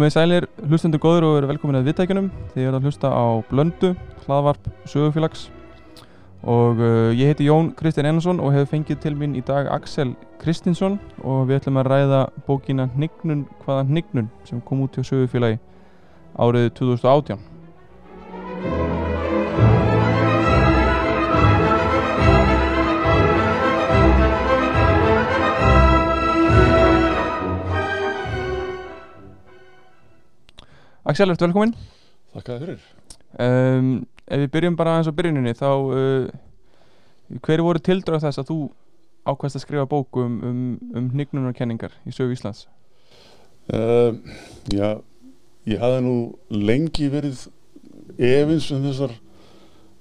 Komið sælir, hlustendur góður og verið velkomin að viðtækjunum. Þið erum að hlusta á Blöndu, hlaðvarp sögufélags og uh, ég heiti Jón Kristinn Einarsson og hef fengið til mín í dag Axel Kristinsson og við ætlum að ræða bókina Hnignun hvaða hnignun sem kom út hjá sögufélagi árið 2018. Axel, ertu velkominn? Þakka þér fyrir. Um, ef við byrjum bara aðeins á byrjuninni þá uh, hver voru tildröð þess að þú ákvæmst að skrifa bóku um, um, um hnignunarkenningar í sögu Íslands? Uh, já, ég hafði nú lengi verið efins um þessar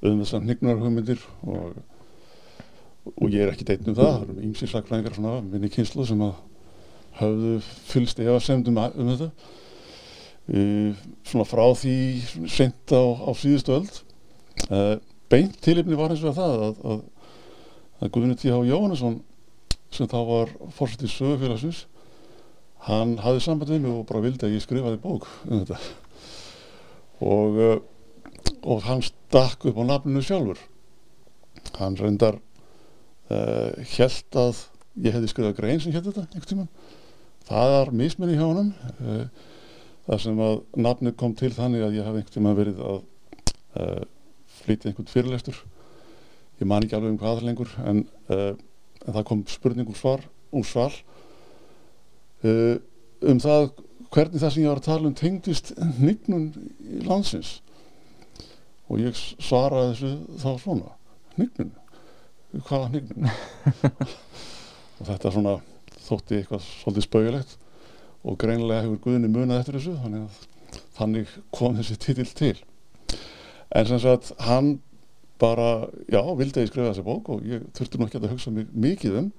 um þessar hnignunarhugmyndir og, og ég er ekki deitt um það ímsir sakfræðingar svona minni kynslu sem að hafðu fylst efasemdum um þetta uh, svona frá því sent á, á síðustu öld. Uh, beint tilipni var eins og það að, að, að Guðnir T.H. Jóhannesson sem þá var fórsetið sögufélagsins hann hafði samband við mig og bara vildi að ég skrifaði bók um þetta. Og, uh, og hann stakk upp á nafninu sjálfur. Hann reyndar uh, held að ég hefði skrifað grein sem hétt þetta það var misminni hjá hann uh, þar sem að nafni kom til þannig að ég hafði einhvern tíman verið að uh, flytja einhvern fyrirlestur. Ég man ekki alveg um hvað lengur en, uh, en það kom spurning úr svar úr sval uh, um það hvernig það sem ég var að tala um tengdist hnignun í landsins. Og ég svaraði þessu þá svona hnignun, hvaða hnignun? Og þetta svona þótti eitthvað svolítið spauðilegt og greinlega hefur Guðni munað eftir þessu þannig að þannig kom þessi titill til. En sem sagt hann bara, já, vildi að ég skrifa þessi bók og ég þurfti nú ekki að hugsa mikið um.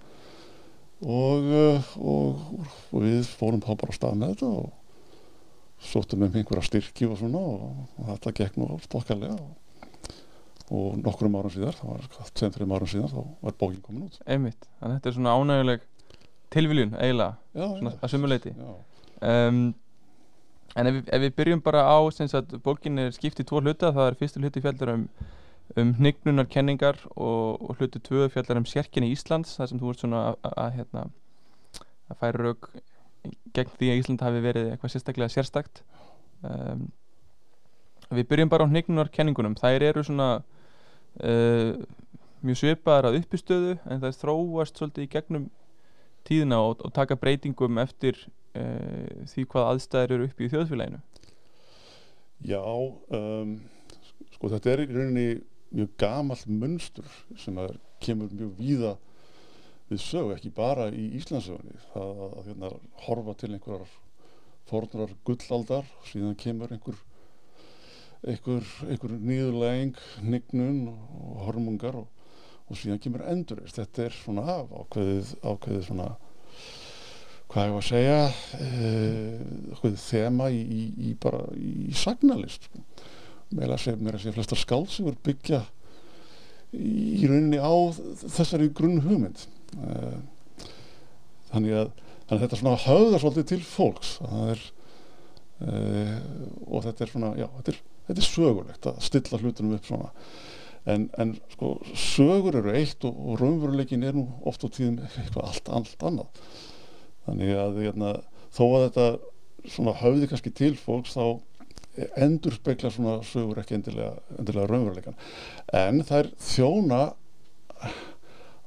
Og, og, og við fórum þá bara að stað með þetta og sóttum um einhverja styrki og svona og, og þetta gekk nú stokkarlega og nokkrum árum síðar það var sem fyrir árum síðar þá var bókin komin út. Einmitt, þannig að þetta er svona ánæguleg tilviljun eiginlega, já, svona að sumuleiti um, En ef við, ef við byrjum bara á sagt, bókin er skipt í tvo hluta það er fyrstu hluti fjallar um um hnignunarkenningar og, og hluti tvö fjallar um sérkinni Íslands þar sem þú ert svona að, að, að, hérna, að færa rauk gegn því að Ísland hafi verið eitthvað sérstaklega sérstakt. Um, Við byrjum bara á hnignunarkenningunum þær eru svona uh, mjög svipaðar að uppistöðu en það þróast svolítið í gegnum tíðina og, og taka breytingum eftir uh, því hvað aðstæður eru upp í þjóðfélaginu? Já um, sko þetta er í rauninni mjög gamalt munstur sem að kemur mjög víða við sögu, ekki bara í Íslandsögunni það að hérna, horfa til einhverjar fornrar gullaldar síðan kemur einhver einhver, einhver nýðuleging hnignun og hormungar og, og síðan kemur endurist þetta er svona ákveðið ákveðið svona hvað ég var að segja e, þema í, í, í bara í sagnalist sko. Meira að segja, meira að segja flestar skálsugur byggja í rauninni á þessari grunn hugmynd þannig að, þannig að þetta svona höfðar svolítið til fólks. Er uh, og þetta er svona, já, þetta er, þetta er sögulegt að stilla hlutunum upp svona en, en sko sögur eru eitt og, og raunveruleikin er nú oft á tíðum eitthvað allt, allt annað. Þannig að hérna, þó að þetta svona höfði kannski til fólks þá endur spekla svona sögur ekki endilega, endilega raunveruleikan en það er þjóna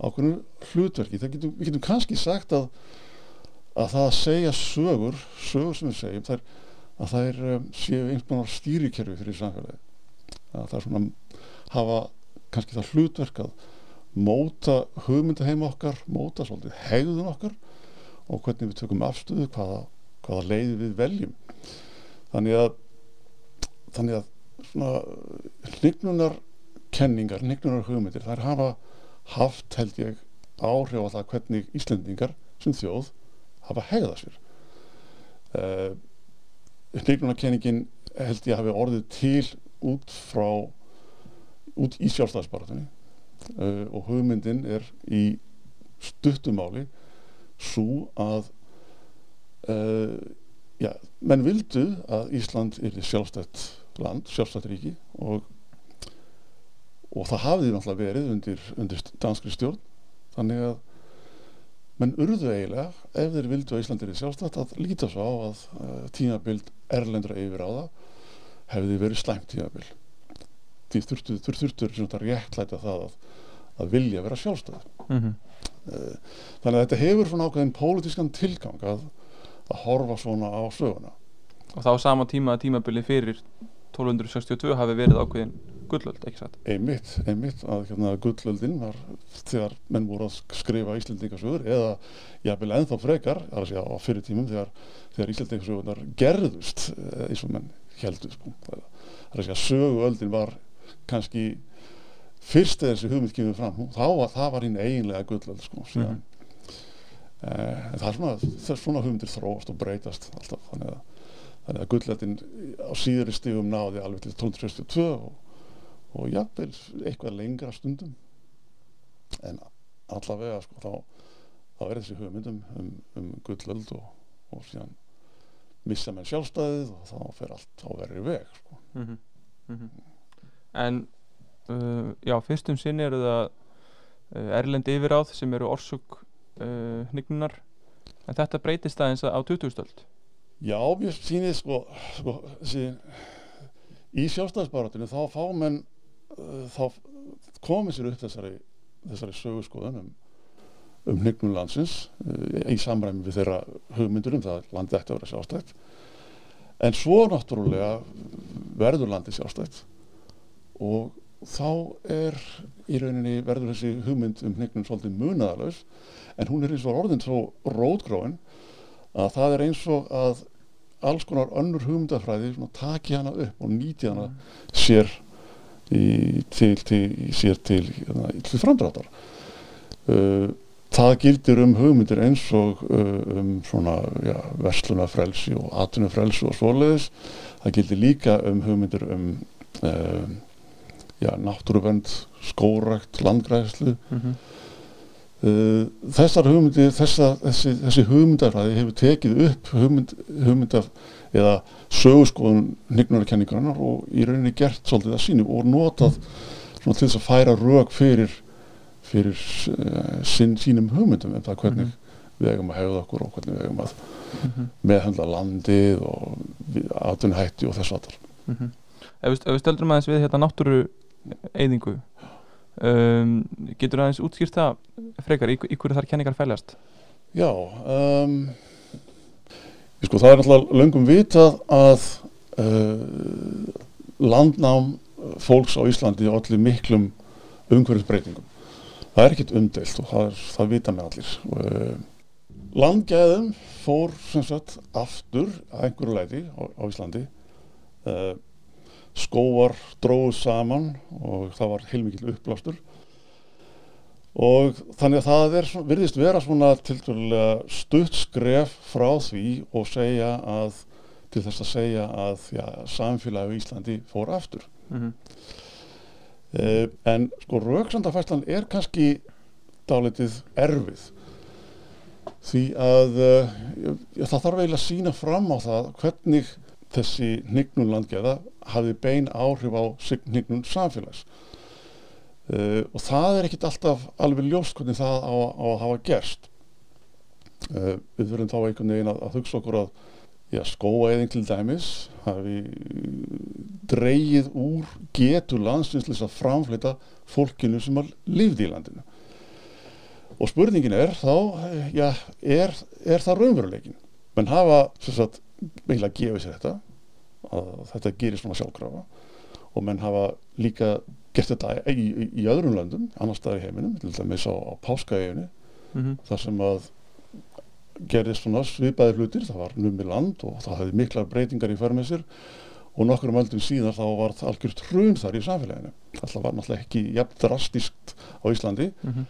ákveðinu hlutverki. Getum, við getum kannski sagt að að það að segja sögur sögur sem við segjum er, að það er um, séu einhvern stýrikerfi fyrir samfélagi að það er svona hafa kannski það hlutverk að móta hugmyndaheim okkar móta svolítið hegðun okkar og hvernig við tökum afstöðu hvaða, hvaða leiði við veljum. Þannig að þannig að svona hnignunar kenningar, hnignunar hugmyndir þær hafa haft held ég áhrif á það hvernig Íslendingar sem þjóð hafa hegðað sér. Uh, hnignunar kenningin held ég hafi orðið til út frá út í sjálfstæðisbaratunni uh, og hugmyndin er í stuttumáli svo að uh, já, menn vildu að Ísland er sjálfstætt land, sjálfstætt ríki og, og það hafði náttúrulega verið undir, undir danskri stjórn. Þannig að menn urðu eiginlega ef þeir vildu að Ísland er sjálfstætt að líta svo á að uh, tímabild erlendra yfir á það hefði verið slæmt tímabild þurftur þurftur svona að réttlæta það að, að vilja vera sjálfstæð mm -hmm. þannig að þetta hefur svona ákveðin pólitískan tilgang að, að horfa svona á söguna og þá sama tíma að tímabili fyrir 1262 hafi verið ákveðin gullöld, ekki satt? Einmitt, einmitt að hérna, gullöldin var þegar menn voru að skrifa Íslandingasögur eða jáfnvel ennþá frekar að segja, á fyrir tímum þegar, þegar Íslandingasögunar gerðust eh, eins og menn heldur sko. það er að segja söguöldin var kannski fyrst eða þessi hugmynd kemur fram þá var það var hinn eiginlega gullöld sko, mm -hmm. eh, það er svona, það er svona hugmyndir þróast og breytast alltaf þannig að þannig að gullöldin á síðari stífum náði alveg til 1262 og, og jafnvel eitthvað lengra stundum en allavega sko, þá, þá er þessi hugmyndum um, um gullöld og, og síðan missa með sjálfstæðið og þá fer allt á verið veg sko. mm -hmm. Mm -hmm. En uh, já, fyrstum sinni eru það uh, erlendi yfiráð sem eru orsug uh, hnignunar en þetta breytist aðeins á 2000-stöld Já, mér sýnir sko, sko síðan, í sjálfstæðisbaratinu þá fá menn uh, þá komið sér upp þessari, þessari sögurskoðun um, hnignum landsins uh, í samræmi við þeirra hugmyndur um það landi eftir að vera sjálfstætt. En svo náttúrulega verður landi sjálfstætt og þá er í rauninni verður þessi hugmynd um hnignum svolítið munaðalös en hún er eins og orðin svo rótgróin að það er eins og að alls konar önnur hugmyndafræði taki hana upp og nýti hana sér í, til, til, sér til, hérna, til framdráttar. Uh, það gildir um hugmyndir eins og uh, um svona ja, verslunafrelsi og atvinnufrelsi og svoleiðis. Það gildir líka um hugmyndir um uh, ja, náttúruvend skórakt, landgræðslu mm -hmm. Uh, þessar hugmyndir þessa, þessi, þessi hugmyndarfræði hefur tekið upp hugmynd, hugmyndar eða sögurskoðun hnygnarkenningarnar og í rauninni gert svolítið að sínu og notað til þess að færa rauk fyrir fyrir uh, sín, sínum hugmyndum um það hvernig mm -hmm. við eigum að hefða okkur og hvernig við eigum að mm -hmm. meðhandla landið og aðtunhætti og þess aðtar mm -hmm. Ef við stöldrum aðeins við hérna náttúru eyðingu. Um, getur það eins útskýrt það frekar, í, í hverju þar kenningar fælast? Já um, sko, það er náttúrulega löngum vitað að uh, landnám fólks á Íslandi er allir miklum umhverfisbreytingum. Það er ekkit umdelt og það, er, það vita með allir. Uh, landgæðum fór sem sagt aftur að einhverju leiti á, á Íslandi. Uh, skóar dróðu saman og það var heilmikið uppblástur. Og þannig að það er, virðist vera svona til dærulega stutt skref frá því og segja að til þess að segja að já, samfélagi í Íslandi fór aftur. Mm -hmm. eh, en sko rauksandafæslan er kannski dálitið erfið. Því að uh, það þarf eiginlega að sína fram á það hvernig þessi hnignun landgeða hafi bein áhrif á hnignun samfélags. Uh, og það er ekkit alltaf alveg ljóst hvernig það á, á að hafa gerst. Uh, við verðum þá einhvern veginn að, að hugsa okkur að skóaeðing til dæmis hafi dreyið úr getur landsinslis að framflita fólkinu sem har lifði í landinu. Og spurningin er þá já, er, er það raunveruleikin menn hafa sagt eiginlega gefið sér þetta að þetta gerir svona sjálfkrafa. Og menn hafa líka gert þetta í, í, í öðrum löndum annar staðar í heiminum, til dæmis á, á páskaeginu mm -hmm. þar sem að gerðist svona svipaði hlutir. Það var nummi land og það hefði mikla breytingar í förmessir og nokkur um öldum síðan þá var það algjört hrun þar í samfélaginu. Það var náttúrulega ekki jafn drastískt á Íslandi. Mm -hmm.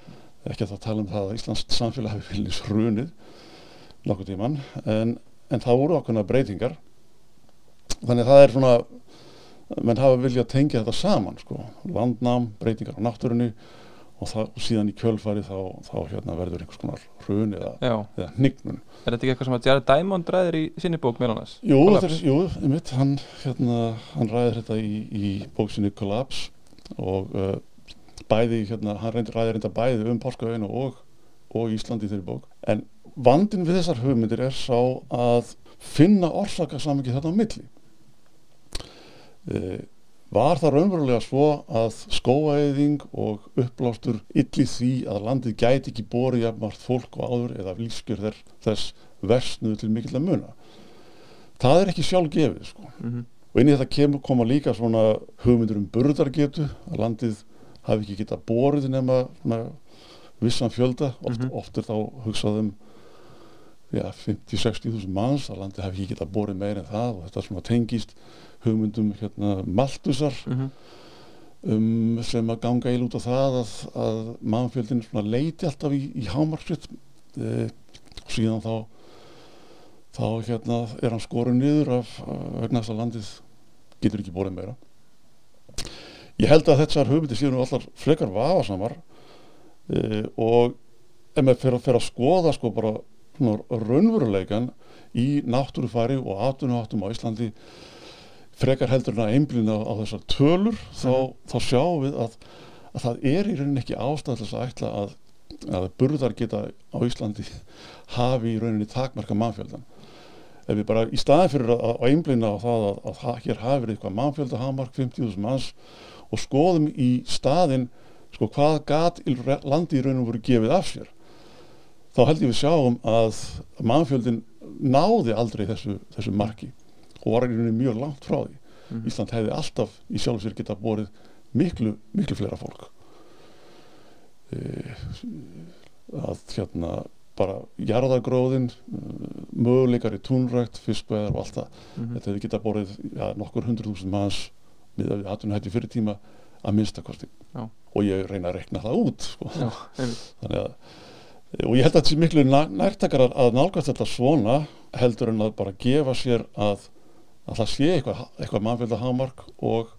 ekki að það tala um það að Íslands samfélag hefði fylgis hrunið nokkur tíman en en það voru okkurna breytingar þannig það er svona menn hafa viljað tengja þetta saman sko. landnám, breytingar á náttúrunni og, það, síðan í kjölfari þá, þá hérna verður einhvers konar hrun eða, eða hnignun er þetta ekki eitthvað sem að Jared Diamond ræðir í sinni bók meðal annars? Jú, þetta er, jú einmitt, hann, hérna, hann ræðir þetta í, í bóksinni Collapse og uh, bæði, hérna, hann ræðir reynda bæði um Páskaveinu og, og Íslandi þeirri bók. En vandin við þessar hugmyndir er sá að finna orsaka samvikið þarna á milli. Uh, var það raunverulega svo að skóaeyðing og uppblástur illi því að landið gæti ekki borið jafnmart fólk og áður eða lífskjör þess, versnuðu til mikill að muna. Það er ekki sjálf gefið sko. Mm Og inn í þetta kemur, koma líka svona hugmyndur um burðargetu, að landið hafi ekki getað borið nema svona, vissan fjölda, oft, Mhm. oft er þá hugsað um ja, 50-60 þúsund manns, að landið hafi ekki getað borið meir en það og þetta svona tengist hugmyndum hérna, Maltusar -hmm. um, sem að ganga eil út á það að, að mannfjöldin leiti alltaf í, í hámarksitt e, síðan þá þá hérna er hann skorun niður af, vegna þess að landið getur ekki borðið meira ég held að þessar hugmyndir séu nú allar frekar vafasamar e, og ef maður fer, að- fer að skoða sko bara svona raunveruleikan í náttúrufari og atvinnuháttum á Íslandi frekar heldur en að einblýna á, þessar tölur þá, þá sjáum við að, að það er í rauninni ekki ástæð til þess að ætla að, að burðar geta á Íslandi hafi í rauninni takmarka mannfjöldan ef við bara í staðin fyrir að, að einblýna á það að, hér hafi verið eitthvað mannfjölda hamark 50.000 manns og skoðum í staðin sko hvað gat landi í rauninni voru gefið af sér þá held ég við sjáum að mannfjöldin náði aldrei þessu, þessu marki og var í rauninni mjög langt frá því Mhm. Ísland hefði alltaf í sjálf sér geta borið miklu, miklu fleira fólk e, að hérna bara jarðagróðin möguleikar í túnrækt, fiskveðar og allt það Mhm. þetta hefði geta borið ja, nokkur hundruð þúsund manns með að atvinnum hætti fyrir tíma að minnstakosti og ég reyna að rekna það út sko. Já, þannig að og ég held að þetta sé miklu nærtækara að nálgast þetta svona heldur en að bara gefa sér að, að það sé eitthvað, eitthvað mannfjölda hámark og,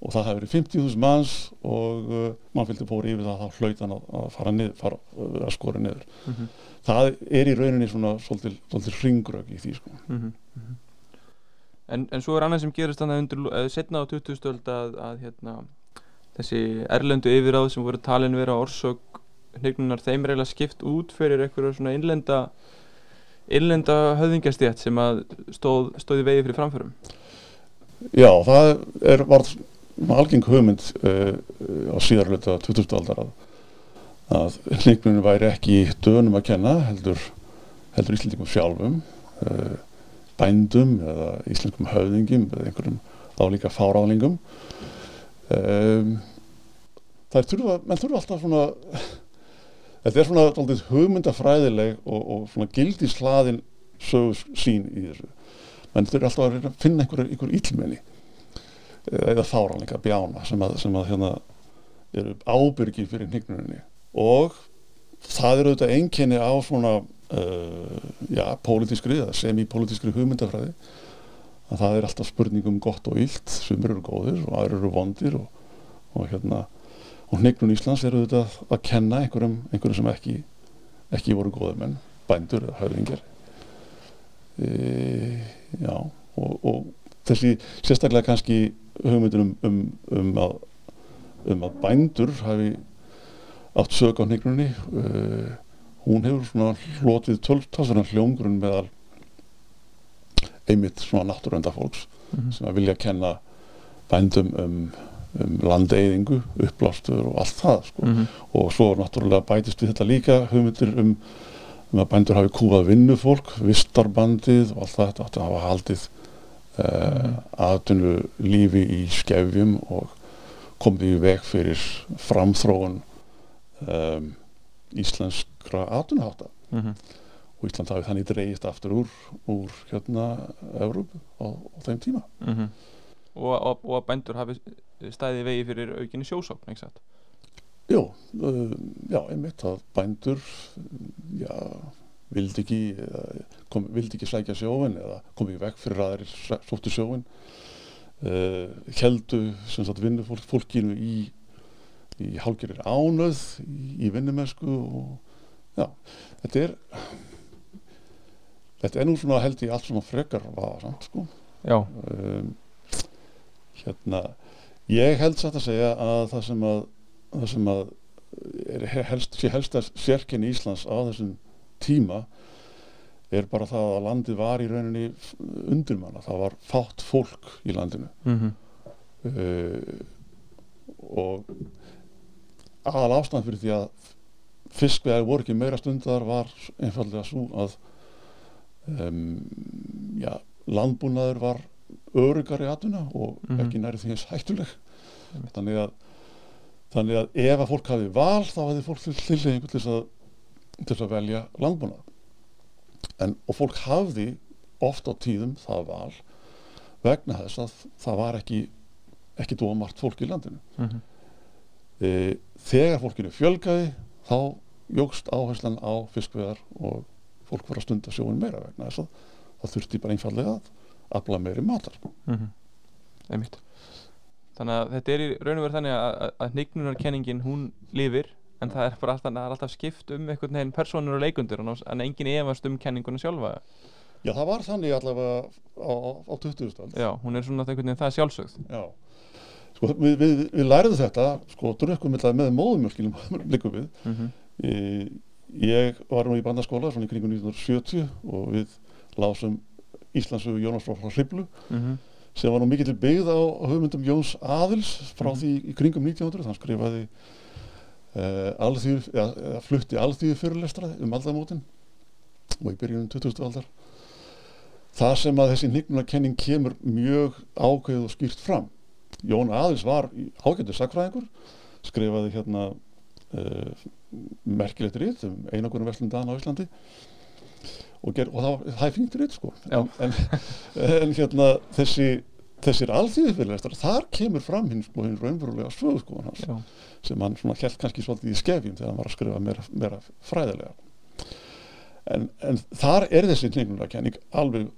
og það verið 50.000 manns og uh, mannfjöldi fór yfir það þá hlaut hann að, að fara niður, fara, að skora niður Mhm. það er í rauninni svona svolítið, hringrög í því sko. Mhm, mhm. En, en svo er annað sem gerist þannig undir uh, setna á 20. stöld að, að hérna, þessi erlendu yfiráð sem voru talin vera orsök hnignunar þeim er eiginlega skipt út fyrir einhverju svona innlenda innlenda höfðingjastjætt sem að stóð, stóði vegi fyrir framförum. Já, það er, var algeng hugmynd uh, á síðarluta 2000 aldar að, að hlingnunum væri ekki dönum að kenna heldur, heldur íslendingum sjálfum uh, bændum eða íslenskum höfðingum eða einhverjum álíka fáráðlingum um, það er þurfa menn þurfa alltaf svona þetta er svona hugmyndafræðileg og, og svona gildislaðin sögus sín í þessu. Menn þurfa alltaf að að finna einhver, einhver íllmenni eða fáranleika bjána sem að, sem að hérna eru ábyrgi fyrir hnignuninni. Og það eru auðvitað einkenni á svona uh, já, pólitískri eða semipólitískri hugmyndafræði. Að það er alltaf spurning um gott og illt sem eru góðir og aðrir eru vondir og, og hérna og hnignun Íslands eru auðvitað að kenna einhverjum, einhverjum sem ekki ekki voru góðir menn, bændur eða höfðingjar e, já og, og þessi sérstaklega kannski hugmyndin um, um, um, að, um að bændur hafi átt sög á hnignunni uh, hún hefur svona hlotið tölvtáðsverðan hljóngrunn meðal einmitt svona náttúrönda fólks Mhm. sem að vilja kenna bændum um, um landeyðingu, uppblástur og allt það sko. Mhm. og svo náttúrulega bætist við þetta líka hugmyndir um, um að bændur hafi kúað vinnufólk, vistarbandið og allt þetta átti að hafa haldið uh, Mhm. aðtunlu lífi í skefjum og komið í veg fyrir framþróun um, íslenskra aðtunháta Mhm. og Ísland hafi þannig dreigist aftur úr, úr hérna Evrópu á, á þeim tíma Mhm. Og, og, og að bændur hafi stæði vegi fyrir aukinni satt? Jó, uh, já, einmitt að bændur já, vildi ekki kom, vildi ekki sækja sjóin eða komið í veg fyrir aðrir sóttu sjóin uh, heldu sem sagt vinnu fólk, fólkinu í í hálgirir ánöð í, í vinnumessku og já, þetta er þetta er nú svona held ég allt svona frekar var samt sko. Já, um, hérna ég held satt að segja að það sem að það sem að er helst, sé helsta sérkenni Íslands á þessum tíma er bara það að landið var í rauninni undirmanna, það var fátt fólk í landinu. Mhm, uh, og aðal ástæðan fyrir því að fiskvegar voru ekki meira stundar var einfallega svo að um, já, landbúnaður var örugari atuna og Mhm. ekki næri því eins hættuleg Einmitt. þannig að þannig að ef að fólk hafi val þá hefði fólk til tilhengu til til þess að velja landbúnað en, og fólk hafði oft á tíðum það val vegna þess að það var ekki ekki dómart fólk í landinu mhm, e, þegar fólkinu fjölgaði þá jógst áherslan á fiskveðar og fólk var að stunda sjóin meira vegna þess að það þurfti bara einfallega að afla meiri matar. Sko. mhm. Einmitt. Þannig að þetta er í raun og verið þannig að, að, hnignunarkenningin hún lifir en það er bara alltaf, er alltaf skipt um einhvern veginn personur og leikundur en, en engin efast um kenninguna sjálfa. Já, það var þannig allavega á, á, á 20. stand já, hún er svona einhvern veginn það sjálfsögð. Já, sko, við, við, við lærðum þetta sko, drukkum þetta með móðumjölkinum líkum við. Mhm, e, ég var nú í bandaskóla svona í kringum 1970 og við lásum Íslandsögu Jónas frá Hriblu mhm, sem var nú mikill byggð á hugmyndum Jóns Aðils frá Mhm. því í kringum 1900 hann skrifaði uh, alþýð, eða, eða flutti alþýðu fyrirlestra um aldamótin og í byrjunum 20. aldar það sem að þessi hnignunarkenning kemur mjög ákveðið og skýrt fram Jón Aðils var ágættur sakfræðingur skrifaði hérna uh, merkilegt rít um einagunum verslundan á Íslandi og, ger, og það, það er fínt rít sko. Já. en, en hérna þessi þessir alþýðufyrirlestar, þar kemur fram hinn sko, hinn raunverulega sögu sko hans, já, sem hann svona held kannski svolítið í skefjum þegar hann var að skrifa meira, meira fræðilega. En, en þar er þessi hningunarkenning alveg,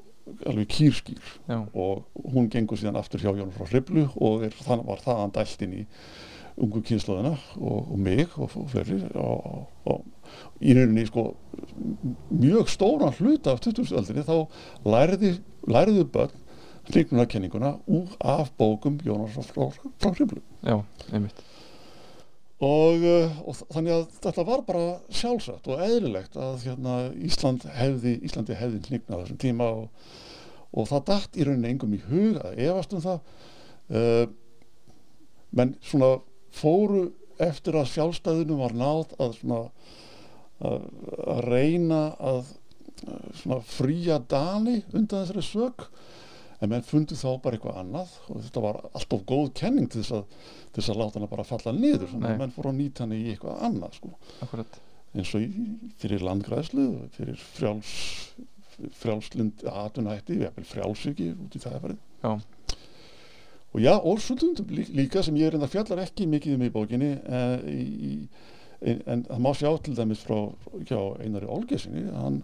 alveg kýrskýr. Já, og hún gengur síðan aftur hjá Jón frá Hriblu og er, þannig var það hann dælt inn í ungu kynnslóðina og, og mig og, og fleiri og í rauninni sko mjög stóran hluta af 20. aldrinni þá læriði, læriðu börn hningunarkenninguna úr af bókum Jónas frá, frá Hriblu já, einmitt og, uh, og þannig að þetta var bara sjálfsagt og eðlilegt að hérna, Ísland hefði, Íslandi hefði hnignað þessum tíma og, og það datt í rauninni engum í hug að efast um það uh, menn svona fóru eftir að sjálfstæðinu var náð að svona að, að reyna að svona fría Dani undan þessari sög en menn fundu þá bara eitthvað annað og þetta var alltaf góð kenning til þess að, til þess að láta hana bara falla niður þannig Nei. að menn fóru að nýta hana í eitthvað annað sko. eins og í, fyrir landgræðslu fyrir frjáls frjálslind atunætti við frjálsviki út í það og já, lí- líka sem ég er enda fjallar ekki mikið um í bókinni eh, í, en, það má sjá til dæmis frá hjá Einari Olgesinni hann,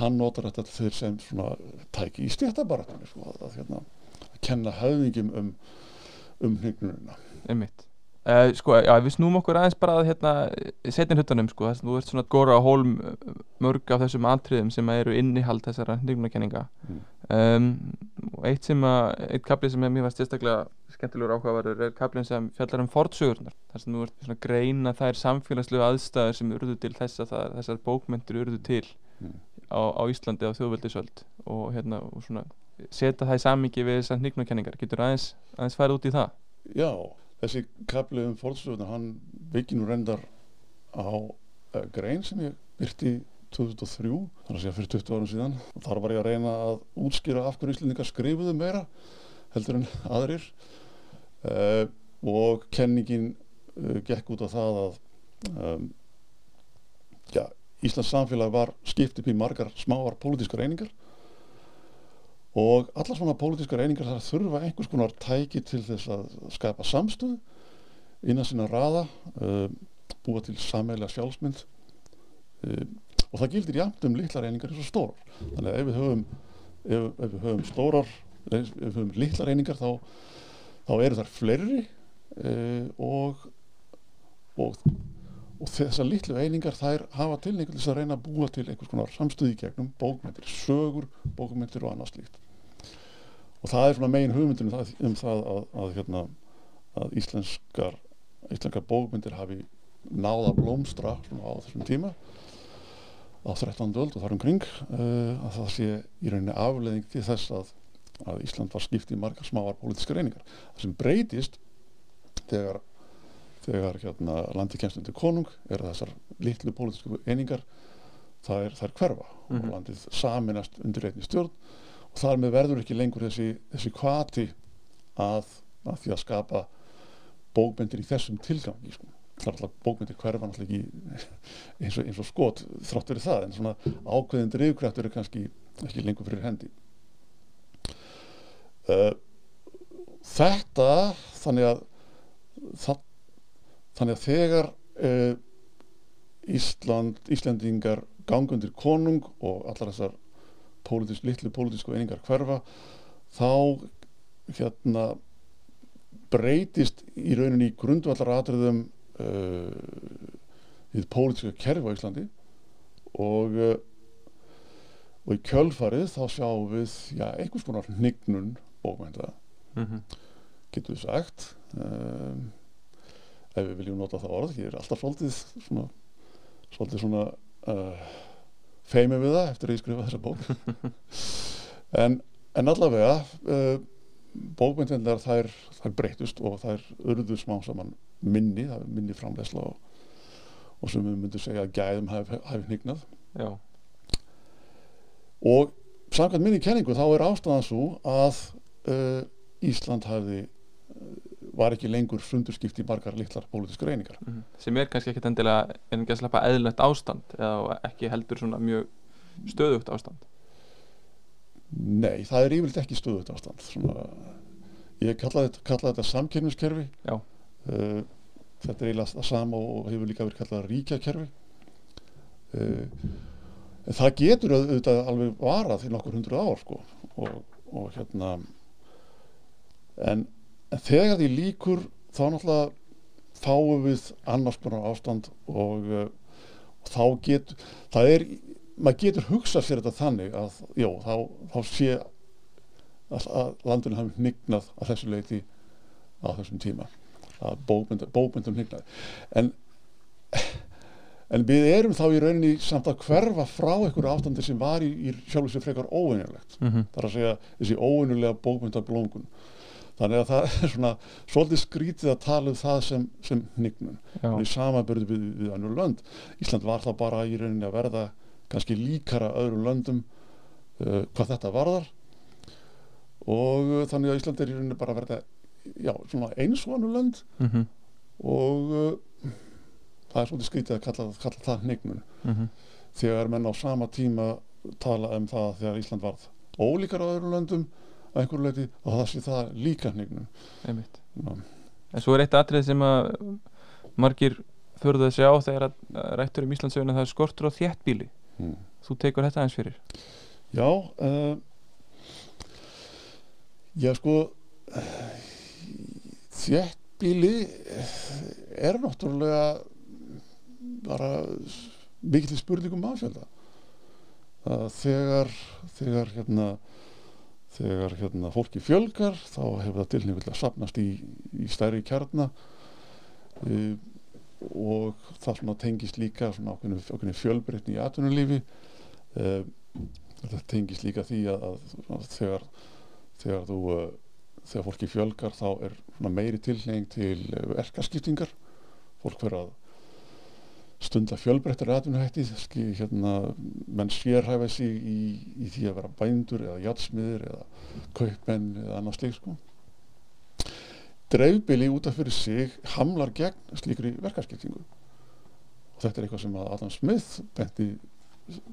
hann notar þetta til þeir sem svona tæki í stjættabaratunni sko, að, að, hérna, að kenna höfðingjum um, um hnignununa einmitt Uh, sko, já, við snúum okkur aðeins bara að hérna setjum huttanum, sko, þess að þú ert svona góra á hólm mörg af þessum atriðum sem eru innihald þessara hnignunarkenninga Mm. um, og eitt sem að eitt kapli sem mér var sérstaklega skemmtilegur áhugaverður er kaplinn sem fjallar um fortsögurnar þar sem þú ert svona að greina þær samfélagslegu aðstæður sem urðu til þess að þessar bókmyndir urðu til Mm. á, á Íslandi á þjóðveldisöld. Og hérna og svona setja það í samingi við þessar hnignunarkenningar getur aðeins, aðeins farið út í það? Já, þessi kapli um fórtsöfuna hann byggir nú reyndar á uh, grein sem ég byrti 2003, þannig að segja fyrir 20 árum síðan. Og þar var ég að reyna að útskýra af hverju Íslendingar skrifuðu meira heldur en aðrir. Uh, og kenningin uh, gekk út á það að um, já, Íslands samfélag var skipt upp í margar smáar pólitískar einingar og allar svona pólitískar einingar þar þurfa einhvers konar tæki til þess að skapa samstöð innan sinna raða uh, búa til sammeila sjálfsmynd. Uh, og það gildir jafnt um litlar einingar eins og stórar. Þannig að ef við höfum ef, ef við höfum stórar ef við höfum litlar einingar þá, þá eru þar fleiri uh, og og, og þessar litlu einingar þær hafa tilningu til þess að reyna að búa til einhvers konar samstöði gegnum bókmyndir, sögur, bókmyndir og annað slíkt og það er svona megin hugmyndin um það, um það að, að, hérna, að íslenskar íslenskar bókmyndir hafi náða blómstra á þessum tíma á 13. öld og þar umkring uh, að það sé í rauninni afleðing til þess að, að Ísland var skipt í margar smáar pólitíska reyningar. Það sem breytist þegar, þegar hérna, landi kemst undir konung er þessar litlu pólitísku einingar það er, það er hverfa mm -hmm. og landið saminast undir einni stjórn og þar með verður ekki lengur þessi, þessi kvati að, að því að skapa bókmyndir í þessum tilgangi sko. það er alltaf bókmyndir hverfa ekki eins og, eins og skot þrátt verið það en svona ákveðin drifkraftur er kannski ekki lengur fyrir hendi uh, þetta þannig að það, þannig að þegar uh, Ísland, Íslandingar gangundir konung og allar þessar pólitísk, litlu pólitísku einingar hverfa þá hérna breytist í rauninni í grundvallar atriðum uh, við pólitíska kerfi á Íslandi og uh, og í kjölfarið þá sjáum við já, einhvers konar hnignun bókmænta mm -hmm. getur við sagt um, ef við viljum nota það orð ég er alltaf svolítið svona svolítið svona uh, feimi við það eftir að ég skrifa þessa bók. En, en allavega uh, bókmyndinnar þær, þær breytust og þær urðu smá saman minni, minni framlegsla og, og sem við myndum segja að gæðum hafi, hafi hnignað. Já, og samkvæmt minni kenningu þá er ástæðan svo að uh, Ísland hafði uh, var ekki lengur sundurskipt í margar litlar pólitískar einingar. Mhm. sem er kannski ekkit endilega en ekki að sleppa eðlilegt ástand eða ekki heldur svona mjög stöðugt ástand? Nei, það er yfirleitt ekki stöðut ástand. Svona, ég kalla þetta, kalla þetta samkerfiskerfi Já. uh, þetta er eiginlega það sama og hefur líka verið kallað ríkjakerfi. Uh, en það getur auðvitað alveg varað í nokkur hundru ár sko. Og, og hérna en, en þegar því líkur þá náttúrulega fáum við annars konar ástand og, uh, og þá getur það er, maður getur hugsað sér þetta þannig að, já, þá, þá sé að, að landinu hafi hnignað að þessu leiti á þessum tíma að bókmyndum, bókmyndum hnignað. En en við erum þá í rauninni samt að hverfa frá einhverju ástandi sem var í, í sjálfur sér frekar óvinnulegt mm -hmm. þar að segja þessi óvinnulega bókmyndablóngun þannig að það er svona svolítið skrítið að tala um það sem, sem hnignun. Og í samanbyrðu við, við önnur lönd Ísland var þá bara í rauninni að verða kannski líkara öðrum löndum uh, hvað þetta varðar. Og uh, þannig að Ísland er í rauninni bara að verða já, svona eins og önnur lönd. Mm -hmm. og uh, það er svolítið skrítið að kalla, kalla það hnignun. Mm -hmm. þegar menn á sama tíma tala um það þegar Ísland varð ólíkara öðrum löndum að einhverju leiti og það sé það líka Já. En svo er eitt atrið sem að margir förðu að sjá þegar að rættur um Íslandsöguna það er skortur á þéttbíli Hmm. þú tekur þetta eins fyrir. Já uh, Já sko þéttbíli er náttúrulega bara mikill spurningum aðfjölda að þegar þegar hérna þegar hérna fólki fjölgar þá hefur það tilnefnilega að sapnast í, í stærri kjarna. Uh, og það tengist líka ákveðinu fjölbreytni í atvinnulífi. Uh, þetta tengist líka því að, að, þegar þegar þú uh, þegar fólki fjölgar þá er meiri tilheng til uh, verkaskiptingar. Fólk verður að stunda fjölbreyttar atvinnuhætti ski, hérna, menn sérhæfa sig í, í því að vera bændur eða jatsmiður eða kaupmenn eða annað slík sko. Dreifbili út af fyrir sig hamlar gegn slíkri verkaskiptingu. Og þetta er eitthvað sem að Adam Smith benti,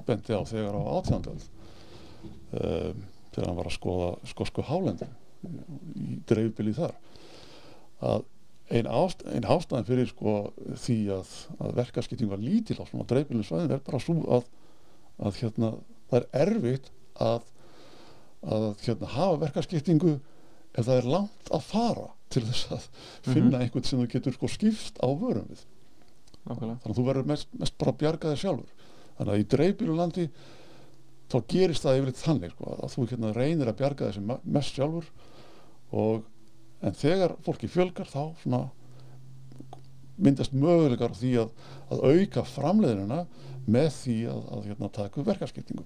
benti á þegar á átjándald um, þegar hann var að skoða skosku hálendin í dreifbili þar. Að ein, ást, ein ástæðan fyrir sko því að, að verkaskipting var lítil á svona dreifbílum svæðin er bara svo að, að hérna það er erfitt að, að hérna hafa verkaskiptingu ef það er langt að fara til þess að finna einhvern sem þú getur sko skipst á vörum við. Nákvæmlega. Þannig að þú verður mest, mest bara að bjarga þér sjálfur. Þannig að í dreifbílu landi þá gerist það yfirleitt þannig sko, að þú hérna reynir að bjarga me- mest sjálfur og en þegar fólki fjölgar þá svona myndast möguleikar á því að, að auka framleiðina með því að, að hérna, taka upp verkaskiptingu.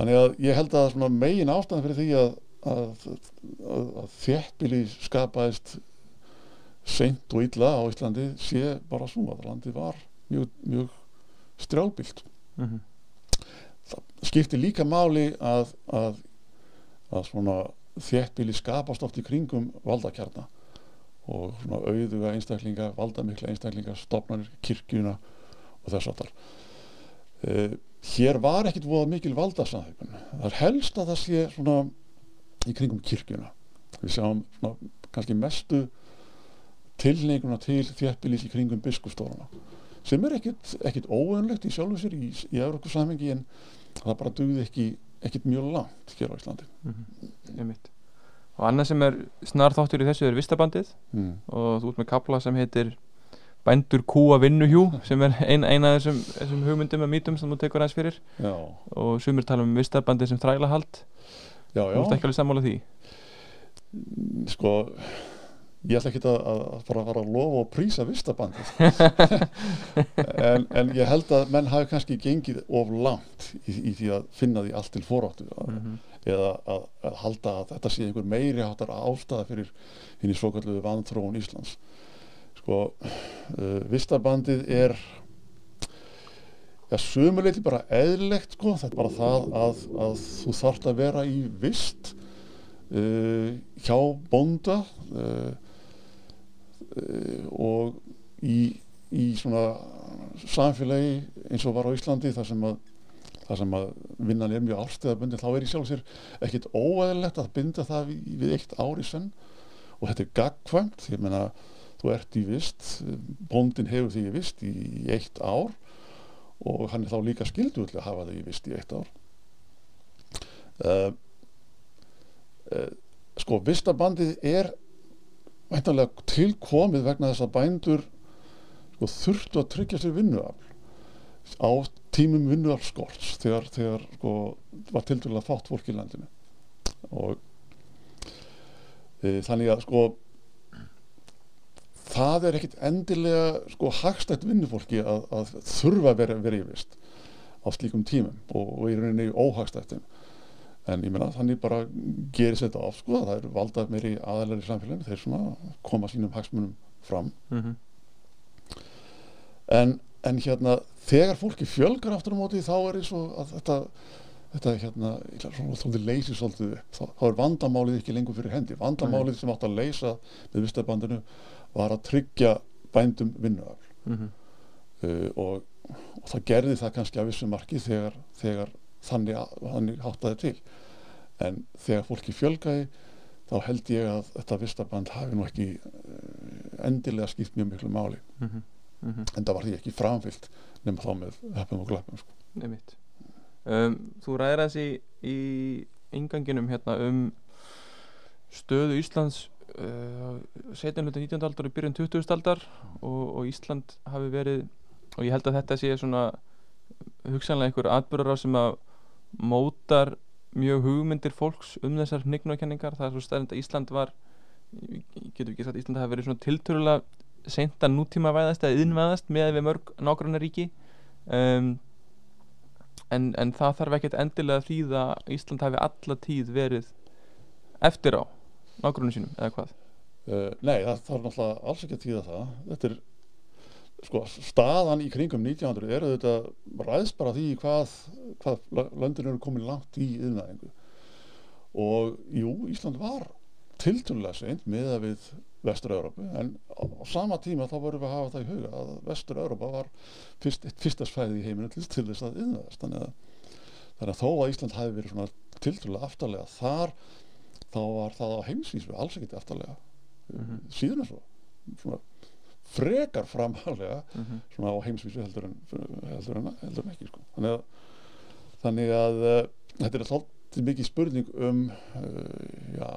Þannig að ég held að megin ástæðan fyrir því að, að, þéttbíli skapaðist seint og illa á Íslandi sé bara svo að landið var mjög, mjög strjálbilt mm skiptir líka máli að, að, að svona þéttbíli skapast oft í kringum valdakjarna og svona auðuga einstaklinga, valdamikla einstaklinga stopnarnir, kirkjuna og þess aftar uh, hér var ekkit voða mikil valdasamhækun það er helst að það sé svona í kringum kirkjuna. Við sjáum svona kannski mestu tilninguna til þéttbílis í kringum biskupstólana sem er ekkit, ekkit óönlegt í sjálfu sér í, í Európa samhengi en það bara dugði ekki ekkit mjög langt hér á Íslandi. Einmitt. Og annað sem er snar þáttur í þessu er vistabandið. Mm. og þú ert með kapla sem heitir bændur kúa vinnuhjú sem er ein, eina af þessum, þessum hugmyndum og mítum sem þú tekur aðeins fyrir. Já, og sumir tala um vistabandið sem þrælahald. Já, þú ert já. ekki alveg sammála því? Sko ég ætla ekki að, að fara að fara að lofa og prísa vistabandið. En, en ég held að menn hafi kannski gengið of langt í, í því að finna því allt til foráttu mm -hmm. eða að, að halda að þetta sé einhver meiri áttar ástæða fyrir hinn í svokalluðu vanþróun Íslands. Sko uh, vistabandið er ja, sumuleiti bara eðlilegt sko, þetta er bara það að, að þú þarft að vera í vist uh, hjá bónda uh, uh, og í, í svona samfélagi eins og var á Íslandi þar sem að þar sem að vinnan er mjög árstíðabundi þá er í sjálf sér ekkit óæðilegt að binda það við, við eitt ár í senn. Og þetta er gagkvæmt ég meina þú ert í vist bóndin hefur því í vist í, í eitt ár og hann er þá líka skildu til að hafa það í vist í eitt ár. Uh, uh, sko vistabandið er væntanlega tilkomið vegna þess að bændur sko, þurftu að tryggja sér vinnuafl á tímum vinnuaflskorts þegar, þegar sko, var til dæla fátt fólk í landinu. Og e, þannig að sko það er ekkit endilega sko hagstætt vinnufólki að, að þurfa að vera, vera í vist á slíkum tímum og, og í rauninni óhagstættum en ég meina þannig bara gerist þetta af sko það eru valdað meiri aðeinar í samfélaginu þeir svona koma sínum hagsmunum fram. Mm -hmm. en, en hérna þegar fólki fjölgar aftur á móti þá er eins og að þetta þetta hérna, ég ætla svona svolítið leysi svolítið upp, þá, þá er vandamálið ekki lengur fyrir hendi, vandamálið sem átt að leysa með vistabandinu var að tryggja bændum vinnuafl. Mm -hmm. uh, og, og það gerði það kannski af vissu marki þegar, þegar þannig, þannig háttaði til en þegar fólki fjölgaði þá held ég að þetta vistaband hafi nú ekki uh, endilega skipt mjög miklu máli Mm -hmm. en það var því ekki framfyllt nema þá með höfum og glöppum sko. Um, þú ræðir þessi í, í inganginum hérna um stöðu Íslands uh, setjum hluti 19. aldar og byrjun 20. aldar og, og Ísland hafi verið og ég held að þetta sé svona hugsanlega einhver atbyrðar á sem að mótar mjög hugmyndir fólks um þessar hnignukenningar það er svo stærnd að Ísland var getur ekki sagt Ísland hafi verið svona tiltörulega seint að nútíma væðast eða yðnvæðast með við mörg nágrannar ríki um, en, en það þarf ekkert endilega því að Ísland hafi alla tíð verið eftir á nágrunum sínum eða hvað? Uh, Nei, það þarf náttúrulega alls ekki að tíða það. Þetta er sko, staðan í kringum 1900 er þetta ræðst bara því hvað, hvað löndin eru komin langt í yðnaðingu og jú, Ísland var tilturlega seint með að við Vestur-Európu en á, á sama tíma þá vorum við að hafa það í huga að Vestur-Európa var fyrst, fyrsta svæði í heiminu til, til þess að yðnaðast þannig að, þannig að þó að Ísland hafi verið svona tilturlega aftarlega þar þá var það á heimsvísu alls ekkert aftarlega. Mhm. síðan er svo. Svona frekar framhalega mm -hmm. svona á heimsvísu heldur en, heldur en, heldur en ekki sko. þannig að, þannig að uh, þetta er alltaf mikið spurning um uh, já,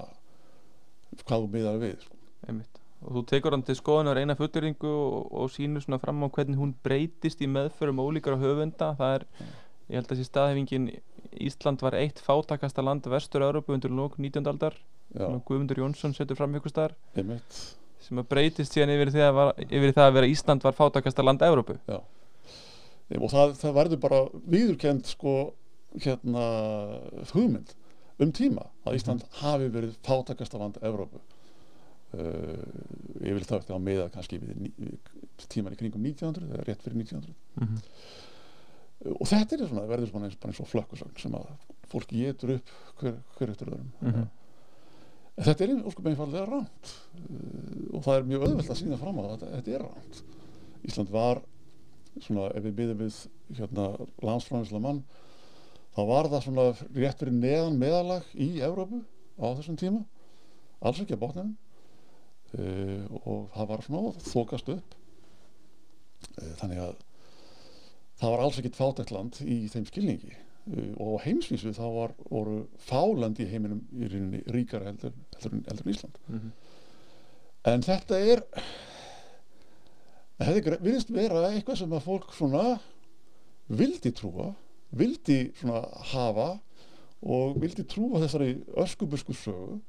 hvað þú miðar við sko. einmitt og þú tekur hann til skoðunar eina fulleringu og, og sínur svona fram á hvernig hún breytist í meðförum ólíkara höfunda það er, ég held að þessi staðhefingin Ísland var eitt fátakasta land vestur-Európu undir lók 19. aldar Guðmundur Jónsson setur fram ykkur einmitt sem að breytist síðan yfir, var, yfir það að vera Ísland var fátakasta land Európu og það, það verður bara viðurkend sko hérna hugmynd um tíma að Ísland hafi verið fátakasta land Evrópu. Uh, ég vil það eftir að meða kannski við, tíman í kringum 1900 eða rétt fyrir 1900 mm -hmm. og þetta er svona, verður svona eins, eins og flökkusögn sem að fólk getur upp hver, hver eftir öðrum. Mhm. En þetta er óskum einfallega rámt uh, og það er mjög auðvelt að sína fram á þetta, þetta er rámt Ísland var svona ef við byggðum við hérna landsfræðislega mann þá var það svona rétt fyrir neðan meðalag í Evrópu á þessum tíma. Alls ekki að botnum uh, og það var svona þokast upp. Uh, þannig að það var alls ekkit fátækt land í þeim skilningi og á heimsvísu þá var, voru fáland í heiminum í rauninni ríkara heldur, heldur, heldur en Ísland Mhm. en þetta er þetta virðist vera eitthvað sem að fólk svona vildi trúa vildi svona hafa og vildi trúa þessari öskubusku sögu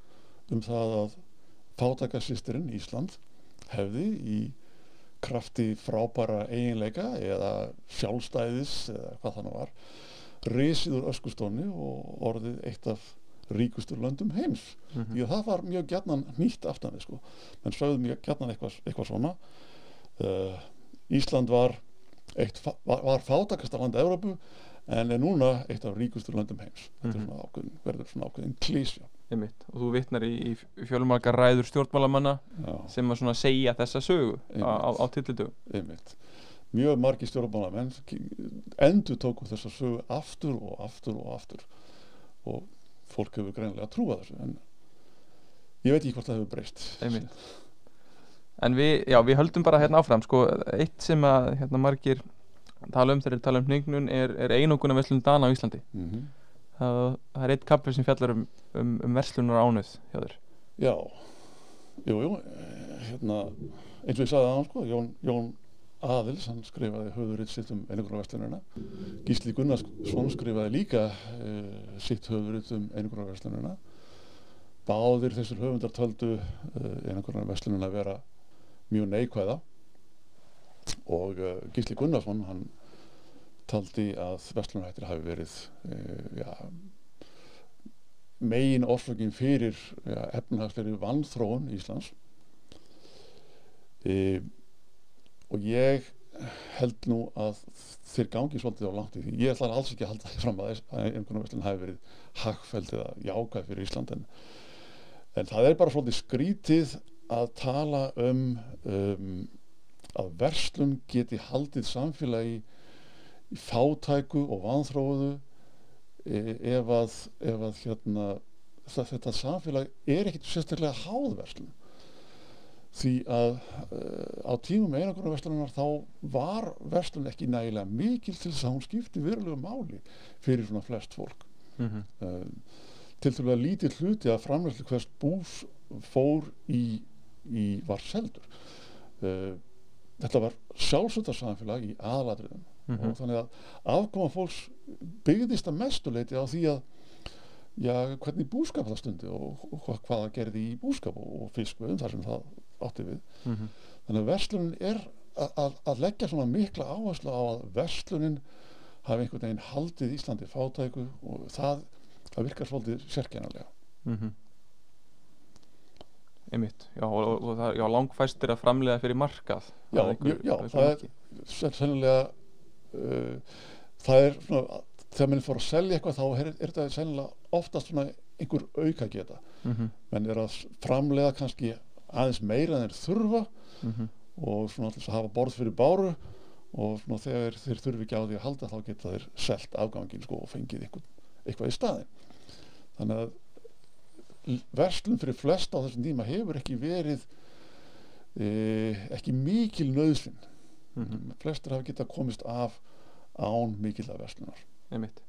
um það að fátækasýstirinn Ísland hefði í krafti frábæra eiginleika eða sjálfstæðis eða hvað þannig var risið úr öskustóni og orðið eitt af ríkustur löndum heims. Mhm. því að það var mjög gjarnan nýtt aftan við sko. Menn sögðu mjög gjarnan eitthvað, eitthvað svona. Uh, Ísland var eitt, var, var fátakasta land Evrópu en er núna eitt af ríkustur löndum heims. Þetta Mhm. er svona ákveðin, verður svona ákveðin klísja og þú vitnar í, í fjölmarkar ræður stjórnmálamanna já, sem að segja þessa sögu á, á, á tillitugum mjög margi stjórnmálamenn endur tóku þessa sögu aftur og aftur og aftur. Og fólk hefur greinilega trúað þessu en ég veit ekki hvort það hefur breyst. Einmitt. En við, já, við höldum bara hérna áfram. Sko, eitt sem að hérna margir tala um þegar tala um hningnun er, er einoguna verslun Dana á Íslandi. Mm það, það er eitt kappi sem fjallar um, um, um verslunar ánöð hjá þér. Já, jú, jú, eh, hérna, eins og ég sagði aðan, sko, Jón, Jón Aðils, hann skrifaði höfðuritt sitt um einugurarverslunina. Gísli Gunnarsson skrifaði líka uh, sitt höfðuritt um einugurarverslunina. Báðir þessir höfundar töldu uh, einugurarverslunina vera mjög neikvæða og uh, Gísli Gunnarsson, hann taldi að verslunarhættir hafi verið, já, megin orsökin fyrir ja, efnahagslegri vannþróun Íslands e, og ég held nú að þeir gangi svolítið á langt í því. Ég ætla alls ekki að halda því fram að, einhvern veginn hafi verið hagfæld eða jákvæð fyrir Ísland en, en það er bara svolítið skrítið að tala um, um að verslun geti haldið samfélagi í fátæku og vanþróuðu e- ef að, ef að hérna, það, þetta samfélag er ekkit sérstaklega háðverslun því að uh, á tímum einangrunarverslunar þá var verslun ekki nægilega mikil til þess að hún skipti verulega máli fyrir svona flest fólk mm -hmm. uh, til því að lítið hluti að framlæslu hvers bús fór í, í var seldur uh, þetta var sjálfsöldarsamfélag í aðalatriðum Mhm. og þannig að afkoma fólks byggðist að mestuleiti á því að já, hvernig búskap það stundi og, og hvað, það gerði í búskap og, fiskvöðum þar sem það átti við Mhm. þannig að verslunin er að, að, leggja svona mikla áherslu á að verslunin hafi einhvern veginn haldið Íslandi fátæku og það, það virkar svolítið sérkennilega Mhm. einmitt já, og, og, það já, langfæstir að framlega fyrir markað Já, að einhverju- já, það er- sennilega uh, það er svona þegar mann fór að selja eitthvað þá er, er þetta sennilega oftast svona einhver auka geta Mhm. menn er að framlega kannski aðeins meira en þeir þurfa Mhm. og svona alltaf að hafa borð fyrir báru og svona þegar þeir þurfi ekki á því að halda þá geta þeir selt afgangin sko og fengið eitthvað, eitthvað í staðin þannig að verslun fyrir flest á þessum tíma hefur ekki verið e, ekki mikil nöðsinn Mhm. flestir hafa getað komist af án mikil af verslunar einmitt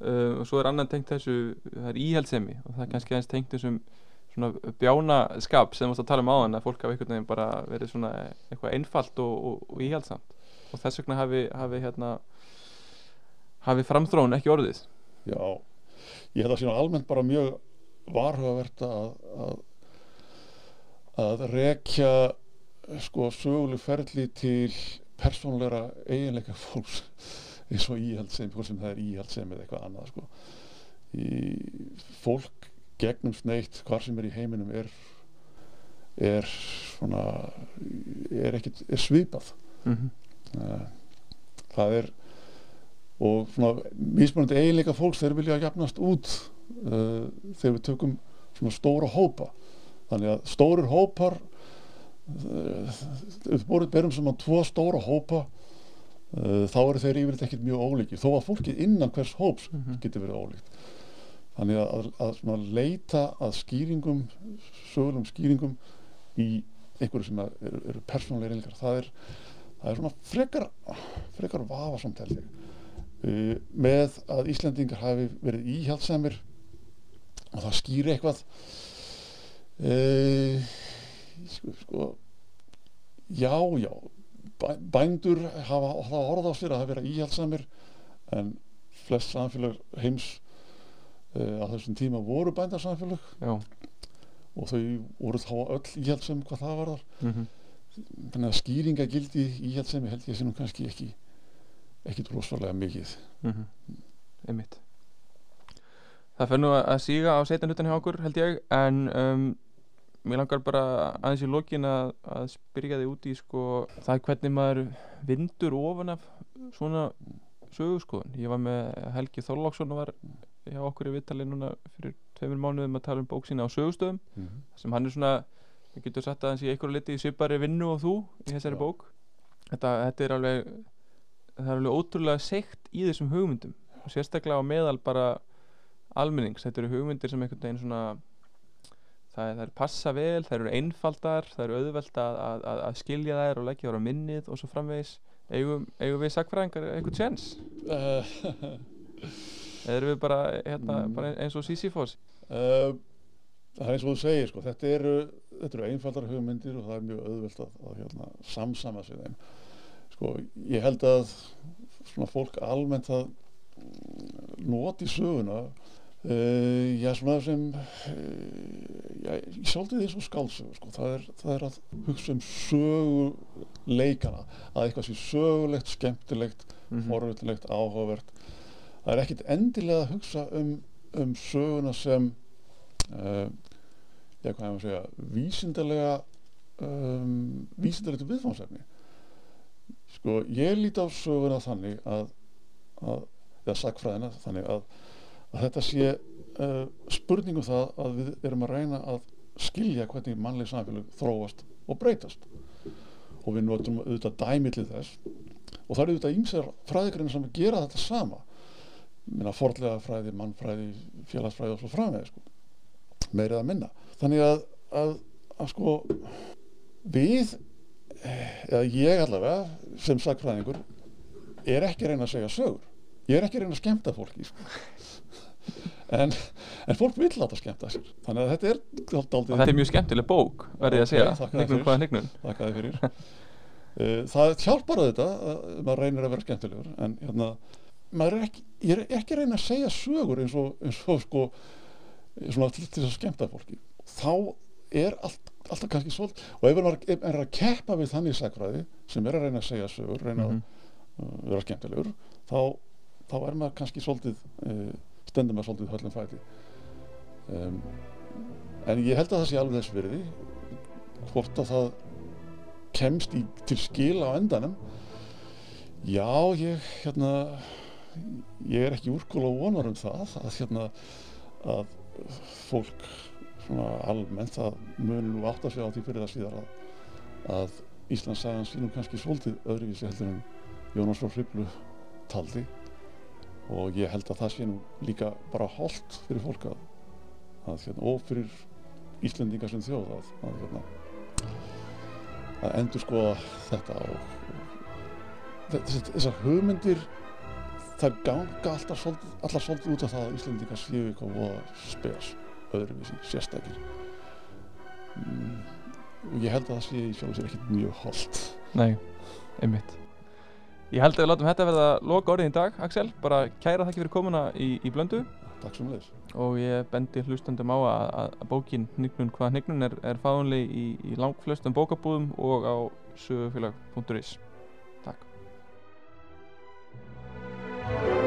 uh, og svo er annan tengt þessu það er íhaldsemi og það er kannski aðeins tengt þessum svona bjánaskap sem þú varst að tala um áðan að fólk hafi einhvern veginn bara verið svona eitthvað einfalt og, og, og íhjaldsamt og þess vegna hafi, hafi hérna hafi framþróun ekki orðið Já, ég held að síðan almennt bara mjög varhugavert að, að að rekja sko söguleg ferli til persónulegra eiginleika fólks eins og íhaldsem, hvort sem það er íhaldsem eða eitthvað annað sko. í, fólk gegnum sneitt hvar sem er í heiminum er er svona er ekkit, er svipað mm -hmm. það er og svona mismunandi eiginleika fólks þeir vilja jafnast út uh, þegar við tökum svona stóra hópa þannig að stórir hópar við uh, berum saman tvo stóra hópa uh, þá eru þeir yfirleitt ekkert mjög ólíki þó að fólkið innan hvers hóps Mm -hmm. getur verið ólíkt þannig að, að, að leita að skýringum sögulegum skýringum í einhverju sem eru, eru persónulegir eiginleikar það er, það er svona frekar frekar vafa samt held ég. Uh, með að Íslendingar hafi verið íhjaldsamir og það skýri eitthvað. Uh, sko, sko já, já bæ, bændur hafa það orð á sér að það vera íhjaldsamir en flest samfélag heims á þessum tíma voru bændarsamfélag Já. og þau voru þá öll íhjaldsam hvað það var þar mm -hmm. skýringagildi íhjaldsami held ég sem nú kannski ekki ekki drosvarlega mikið. Mm -hmm. einmitt. Það fer nú að síga á setan hlutan hjá okkur held ég en um, mér langar bara aðeins í lokin að, að spyrja þig út í sko það er hvernig maður vindur ofan af svona sögurskoðun ég var með Helgi Þorláksson og var hjá okkur í vittali núna fyrir tveimur mánuðum að tala um bók sína á sögustöðum mm -hmm. sem hann er svona, við getum sagt aðeins í einhverju liti í svipari vinnu og þú í þessari Já. bók þetta, þetta er alveg það er alveg ótrúlega seikt í þessum hugmyndum og sérstaklega á meðal bara almennings, þetta eru hugmyndir sem einhvern veginn svona það, er- það er passa vel, það eru einfaldar það eru auðvelt að, að, að, að skilja þær og leggja þær á minnið og svo framvegis eigum, eigum við sakfræðingar einhvern tjens erum við bara, hérna, Mm. bara eins og Sisyphos uh, það er eins og þú segir sko, þetta eru, eru einfaldar hugmyndir og það er mjög auðvelt að, að hérna, samsama sig þeim sko, ég held að svona fólk almennt að mm, noti söguna uh, já svona sem uh, já, ég svolítið eins og skálsögu sko. það, er, það er að hugsa um söguleikana að eitthvað sé sögulegt, skemmtilegt Mhm. forvillilegt, áhugavert það er ekkit endilega að hugsa um, um söguna sem uh, já, hvað hefum að segja vísindalega um, vísindalega viðfánsefni sko, ég líti á söguna þannig að, að eða sakfræðina þannig að, að þetta sé uh, spurningum það að við erum að reyna að skilja hvernig mannleg samfélag þróast og breytast. Og við notum auðvitað dæmi til þess. Og það eru auðvitað ímsar fræðikarinn sem gera þetta sama minna forlega fræði, mannfræði félagsfræði og svo framvegi sko. meirið að minna þannig að, að, að sko við eh, eða ég allavega sem sagfræðingur er ekki reyna að segja sögur ég er ekki reyna að skemmta fólki sko. en, en fólk vil láta skemmta sér þannig að þetta er og þetta er mjög skemmtileg bók verði ég að segja, fyrir. hvaða hnignun þakka þið fyrir uh, það hjálpar þetta að maður reynir að vera skemmtilegur en hérna, maður er ekki ég er ekki að reyna að segja sögur eins og, eins og sko svona til, þess að skemmta fólki. Þá er allt, alltaf kannski svolít og ef maður er að keppa við þannig sagfræði sem er að reyna að segja sögur reyna Mhm. að uh, vera skemmtilegur þá, þá er maður kannski svolítið uh, stendur maður svolítið höllum fæti. Um, en ég held að það sé alveg þess virði hvort að það kemst í, til skila á endanum. Já, ég hérna ég er ekki úrkóla vonar um það að hérna að fólk svona almennt að muni nú átt að segja á því fyrir það síðar að, að Íslands sagan sínum kannski svolítið öðruvísi heldur en Jónas frá Hriblu taldi. Og ég held að það sé nú líka bara holdt fyrir fólk að, að hérna, og fyrir Íslendinga sem þjóð að, að hérna að endur skoða þetta og, og þessar hugmyndir það ganga alltaf svolítið, út af það að Íslendingar séu eitthvað voða spes öðruvísi, sérstakir. Mm, og ég held að það sé í sjálf sér ekkert mjög holdt Nei, einmitt. Ég held að við látum þetta verða loka orðið í dag, Axel. Bara kæra þakki fyrir komuna í, í blöndu. Takk sem leis og ég bendi hlustandum á að, að, bókin Hnignun hvað hnignun er, er fáinlega í, í langflestum bókabúðum og á sögufélag.is Thank you.